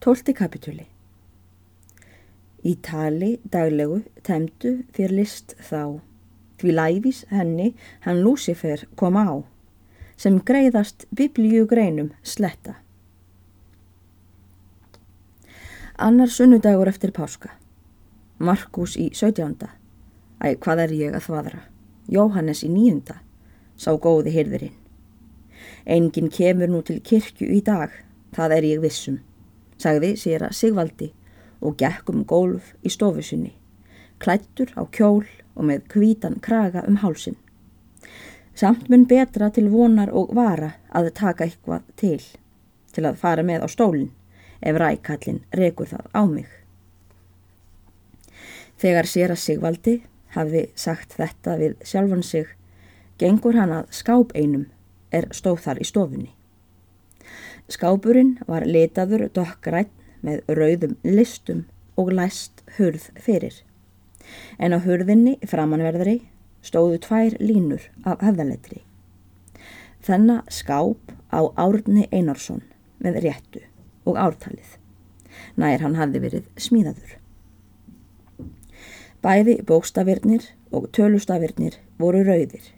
Tólti kapitúli Í tali daglegu temdu fyrir list þá, því læfis henni hann Lúsifer kom á, sem greiðast biblíu greinum sletta. Annar sunnudagur eftir páska, Markus í 17. Æ, hvað er ég að þvaðra? Jóhannes í nýjunda, sá góði hyrðurinn. Engin kemur nú til kirkju í dag, það er ég vissum, sagði sér að Sigvaldi og gekk um gólf í stofusunni, klættur á kjól og með kvítan kraga um hálsin. Samt mun betra til vonar og vara að taka eitthvað til, til að fara með á stólinn ef rækallin rekur það á mig. Þegar sér að Sigvaldi hafði sagt þetta við sjálfan sig, gengur hann að skáp einum er stóð þar í stofunni. Skápurinn var litaður dokkrætt með rauðum listum og læst hurð fyrir. En á hurðinni framanverðri stóðu tvær línur af höfðaletri. Þennan skáp á Árni Einarsson með réttu og ártalið. Nær hann hafði verið smíðaður. Bæði bókstafirnir og tölustafirnir voru rauðir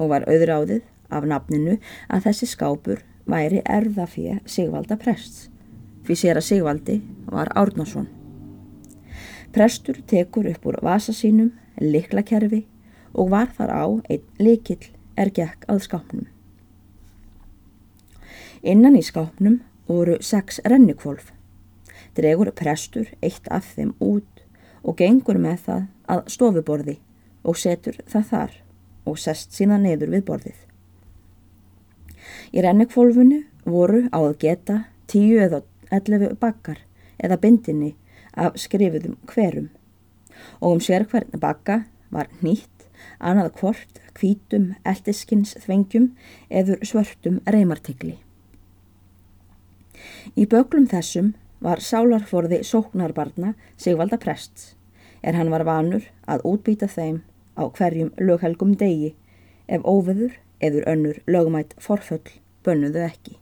og var auðráðið af nafninu að þessi skápur væri erðafíja Sigvalda prests fyrir sér að Sigvaldi var Árnason. Prestur tekur upp úr vasa sínum liklakerfi og var þar á einn likill er gekk að skápnum. Innan í skápnum voru sex rennukvolf. Dregur prestur eitt af þeim út og gengur með það að stofuborði og setur það þar og sest sína neyður við borðið. Í rennukvolfunu voru á að geta tíu eða 11 bakkar eða bindinni af skrifuðum hverum og um sér hvern bakka var nýtt annað hvort kvítum eldiskins þvengjum eður svörtum reymartegli. Í böglum þessum var sálarforði sóknarbarna Sigvalda Prests er hann var vanur að útbýta þeim á hverjum löghelgum degi ef óveður eður önnur lögmætt forföll bönnuðu ekki.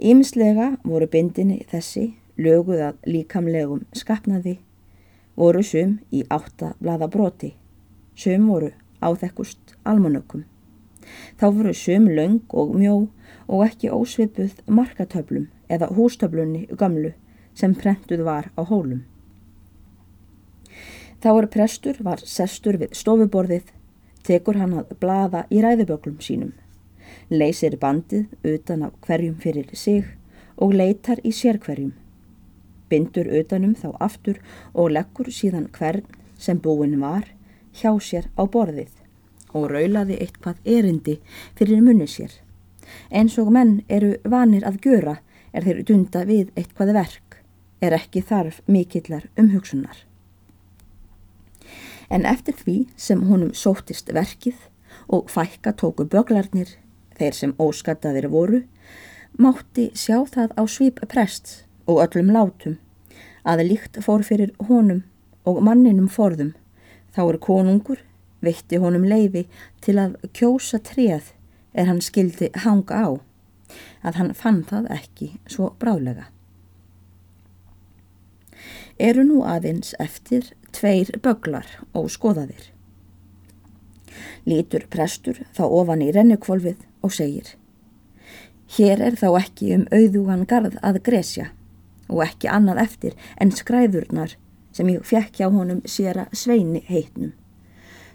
Ímslega voru bindinni þessi löguð að líkamlegum skapnaði, voru sum í átta blada broti, sum voru áþekkust almanökkum. Þá voru sum laung og mjó og ekki ósvipuð markatöflum eða hústöflunni gamlu sem prentuð var á hólum. Þá er prestur var sestur við stofuborðið, tekur hann að blada í ræðuböklum sínum leysir bandið utan af hverjum fyrir sig og leitar í sérkverjum. Bindur utanum þá aftur og leggur síðan hvern sem búin var hjá sér á borðið og raulaði eitthvað erindi fyrir munni sér. Eins og menn eru vanir að gjöra er þeir dunda við eitthvað verk, er ekki þarf mikillar umhugsunar. En eftir því sem honum sóttist verkið og fækka tóku böglarnir þeir sem óskattaðir voru, mátti sjá það á svip prest og öllum látum, að líkt fór fyrir honum og manninum forðum, þá er konungur, veitti honum leifi til að kjósa treð er hann skildi hanga á, að hann fann það ekki svo brálega. Eru nú aðeins eftir tveir böglar og skoðaðir. Lítur prestur þá ofan í rennukvolfið og segir Hér er þá ekki um auðugan garð að gresja og ekki annað eftir en skræðurnar sem ég fekk hjá honum sér að sveini heitnum.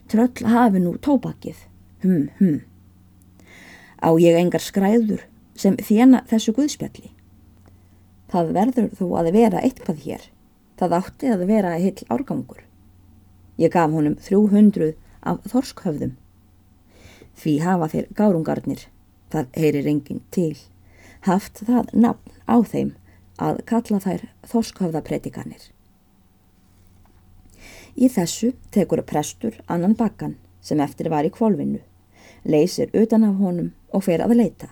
Tröll hafi nú tópakið, hm, hm. Á ég engar skræður sem þjena þessu guðspjalli. Það verður þú að vera eitthvað hér. Það átti að vera heil árgangur. Ég gaf honum 300 af þorskhöfðum Því hafa þeir gárungarnir, það heyrir enginn til, haft það nafn á þeim að kalla þær þorskhöfðapredikanir. Í þessu tekur prestur annan bakkan sem eftir var í kvolvinu, leysir utan af honum og fer að leita.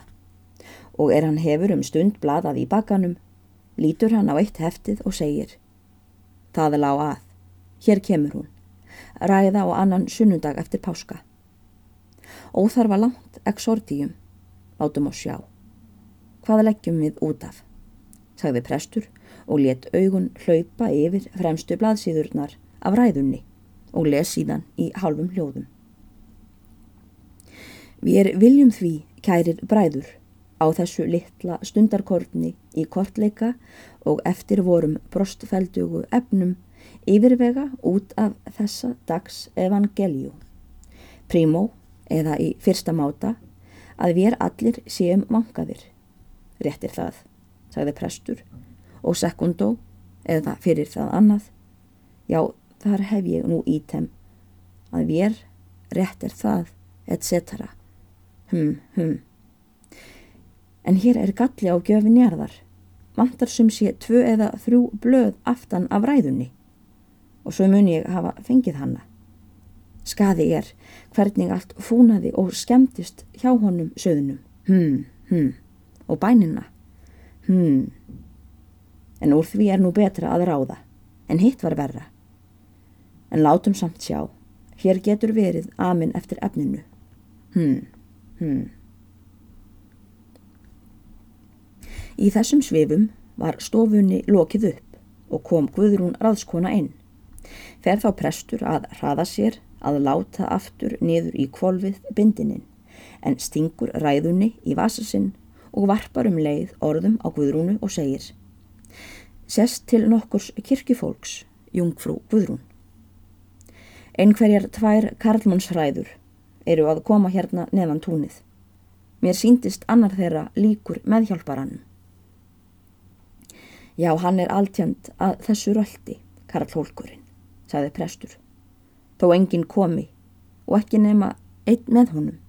Og er hann hefur um stund bladað í bakkanum, lítur hann á eitt heftið og segir Það er lág að, hér kemur hún, ræða á annan sunnundag eftir páska. Óþarfa langt exortíum, látum á sjá. Hvað leggjum við út af? sagði prestur og let augun hlaupa yfir fremstu blaðsíðurnar af ræðunni og les síðan í halvum hljóðum. Við viljum því, kærir bræður, á þessu litla stundarkortni í kortleika og eftir vorum brostfeldugu efnum yfirvega út af þessa dags evangelju. Prímó, eða í fyrsta máta, að við allir séum vangaðir. Réttir það, sagði prestur, og sekundó, eða fyrir það annað, já, þar hef ég nú ítem, að við réttir það, etc. Hm, hm. En hér er galli á gjöfin jarðar, vantar sem sé tvö eða þrjú blöð aftan af ræðunni og svo mun ég hafa fengið hanna. Skaði er hvernig allt fúnaði og skemmtist hjá honum söðunum. Hmm, hmm. Og bænina. Hmm. En úr því er nú betra að ráða. En hitt var verra. En látum samt sjá. Hér getur verið amin eftir efninu. Hmm, hmm. Í þessum svifum var stofunni lokið upp og kom Guðrún raðskona inn. Fer þá prestur að hraða sér að láta aftur niður í kvolvið bindinin en stingur ræðunni í vasasinn og varpar um leið orðum á Guðrúnu og segir Sest til nokkurs kirkifólks, jungfrú Guðrún. Einhverjar tvær karlmannsræður eru að koma hérna neðan túnið. Mér síndist annar þeirra líkur meðhjálparanum. Já, hann er alltjönd að þessu röldi, Karl Hólkurinn sagði prestur, þó enginn komi og ekki nema einn með honum.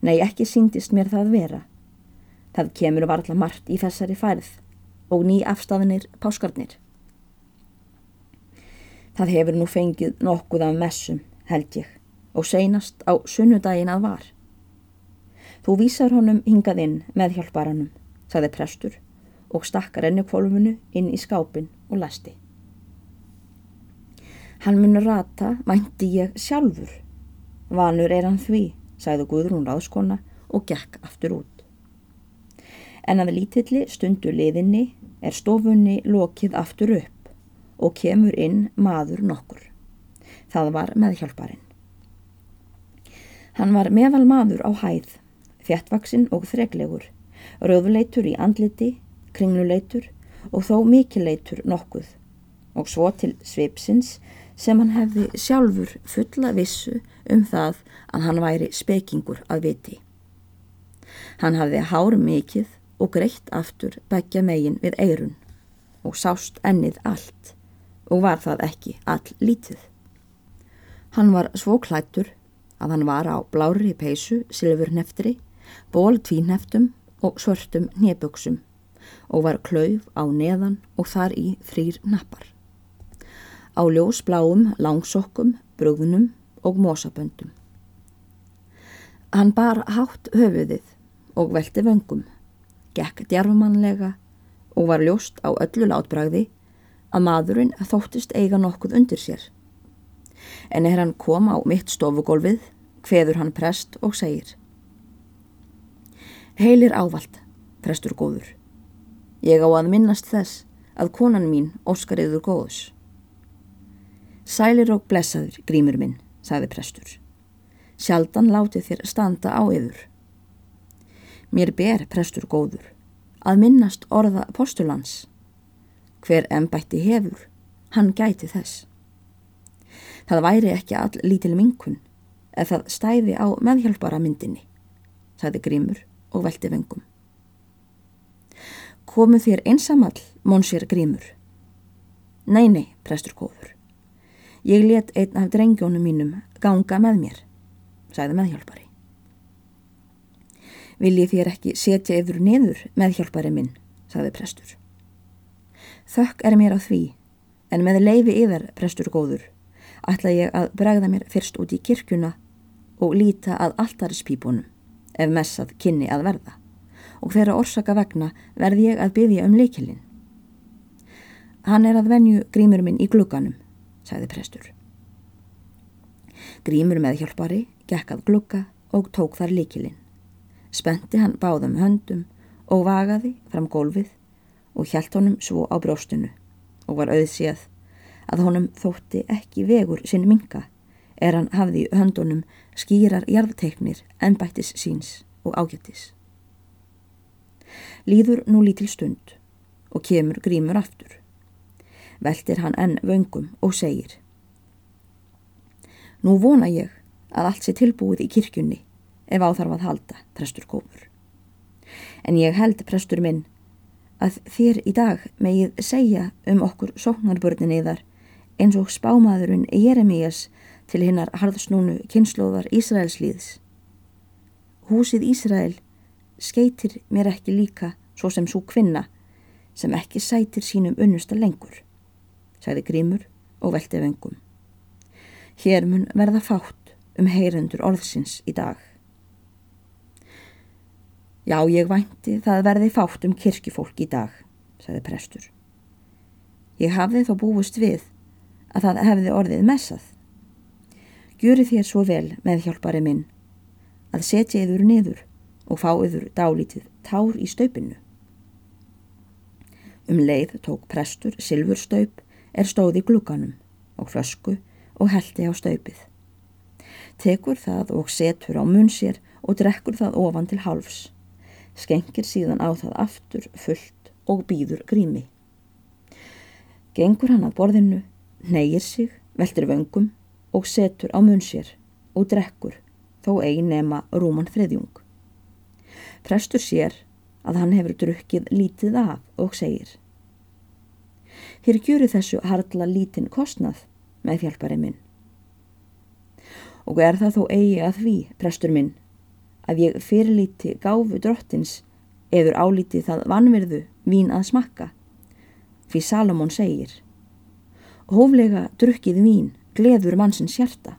Nei, ekki síndist mér það vera. Það kemur varðla margt í þessari færð og ný afstafinir páskarnir. Það hefur nú fengið nokkuð af messum, held ég, og seinast á sunnudagin að var. Þú vísar honum hingað inn með hjálparanum, sagði prestur og stakk rennukvolvunu inn í skápin og lasti. Hann mun rata, mænti ég sjálfur. Vanur er hann því, sagði Guðrún ráðskona og gekk aftur út. En að lítilli stundu liðinni er stofunni lokið aftur upp og kemur inn maður nokkur. Það var meðhjálparinn. Hann var meðal maður á hæð, þjættvaksinn og þreglegur, rauðleitur í andliti, kringluleitur og þó mikileitur nokkuð og svo til svipsins sem hann hefði sjálfur fulla vissu um það að hann væri spekingur að viti. Hann hafði hár mikið og greitt aftur begja megin við eirun og sást ennið allt og var það ekki all lítið. Hann var svo klættur að hann var á blári peysu, silfurneftri, ból tvíneftum og svörtum néböksum og var klauf á neðan og þar í þrýr nappar á ljósbláum langsokkum, brugðnum og mósaböndum. Hann bar hátt höfuðið og velti vöngum, gekk djarfumannlega og var ljóst á öllu látbræði að maðurinn þóttist eiga nokkuð undir sér. En er hann kom á mitt stofugólfið, hveður hann prest og segir Heilir ávald, prestur góður. Ég á að minnast þess að konan mín óskariður góðus. Sælir og blessaður, grímur minn, sagði prestur. Sjaldan látið þér standa á yfir. Mér ber prestur góður, að minnast orða postulans. Hver ennbætti hefur, hann gæti þess. Það væri ekki all lítil minkun, eða það stæði á meðhjálpara myndinni, sagði grímur og velti vengum. Komu þér einsamall, mónsir grímur? Nei, nei, prestur góður. Ég let einn af drengjónum mínum ganga með mér, sagði meðhjálpari. Viljið þér ekki setja yfir niður meðhjálpari minn, sagði prestur. Þökk er mér á því, en með leifi yfir prestur góður, ætla ég að bregða mér fyrst út í kirkjuna og líta að alltarispípunum, ef messað kynni að verða, og þeirra orsaka vegna verði ég að byggja um leikilinn. Hann er að venju grímur minn í glugganum, sagði prestur. Grímur með hjálpari gekkað glukka og tók þar líkilinn. Spenti hann báðum höndum og vagaði fram gólfið og hjælt honum svo á brjóstinu og var auðséð að honum þótti ekki vegur sinn minga er hann hafði höndunum skýrar jarðteiknir en bættis síns og ágættis. Líður nú lítil stund og kemur grímur aftur. Veltir hann enn vöngum og segir Nú vona ég að allt sé tilbúið í kirkjunni ef áþarf að halda, prestur komur. En ég held, prestur minn, að þér í dag megið segja um okkur sóknarbörninni þar eins og spámaðurinn Jeremías til hinnar harðsnúnu kynnslóðar Ísraelslíðs. Húsið Ísrael skeitir mér ekki líka svo sem svo kvinna sem ekki sætir sínum unnusta lengur, sagði Grímur og velti vengum. Hér mun verða fátt um heyrendur orðsins í dag. Já, ég vænti það verði fátt um kirkifólk í dag, sagði prestur. Ég hafði þó búist við að það hefði orðið messað. Gjöri þér svo vel með hjálpari minn að setja yður niður og fá yður dálítið tár í staupinu. Um leið tók prestur silfurstaup er stóð í glúkanum og flösku og heldi á staupið. Tekur það og setur á mun sér og drekkur það ofan til hálfs skengir síðan á það aftur fullt og býður grími. Gengur hann að borðinu, neyir sig, veldur vöngum og setur á mun sér og drekkur þó ein nema Rúman Friðjung. Prestur sér að hann hefur drukkið lítið af og segir Hér gjöru þessu harla lítinn kostnað með fjálpari minn. Og er það þó eigi að því, prestur minn, að ég fyrirlíti gáfu drottins eður álíti það vanverðu vín að smakka. Því Salomón segir Hóflega drukkið vín gleður mannsins hjarta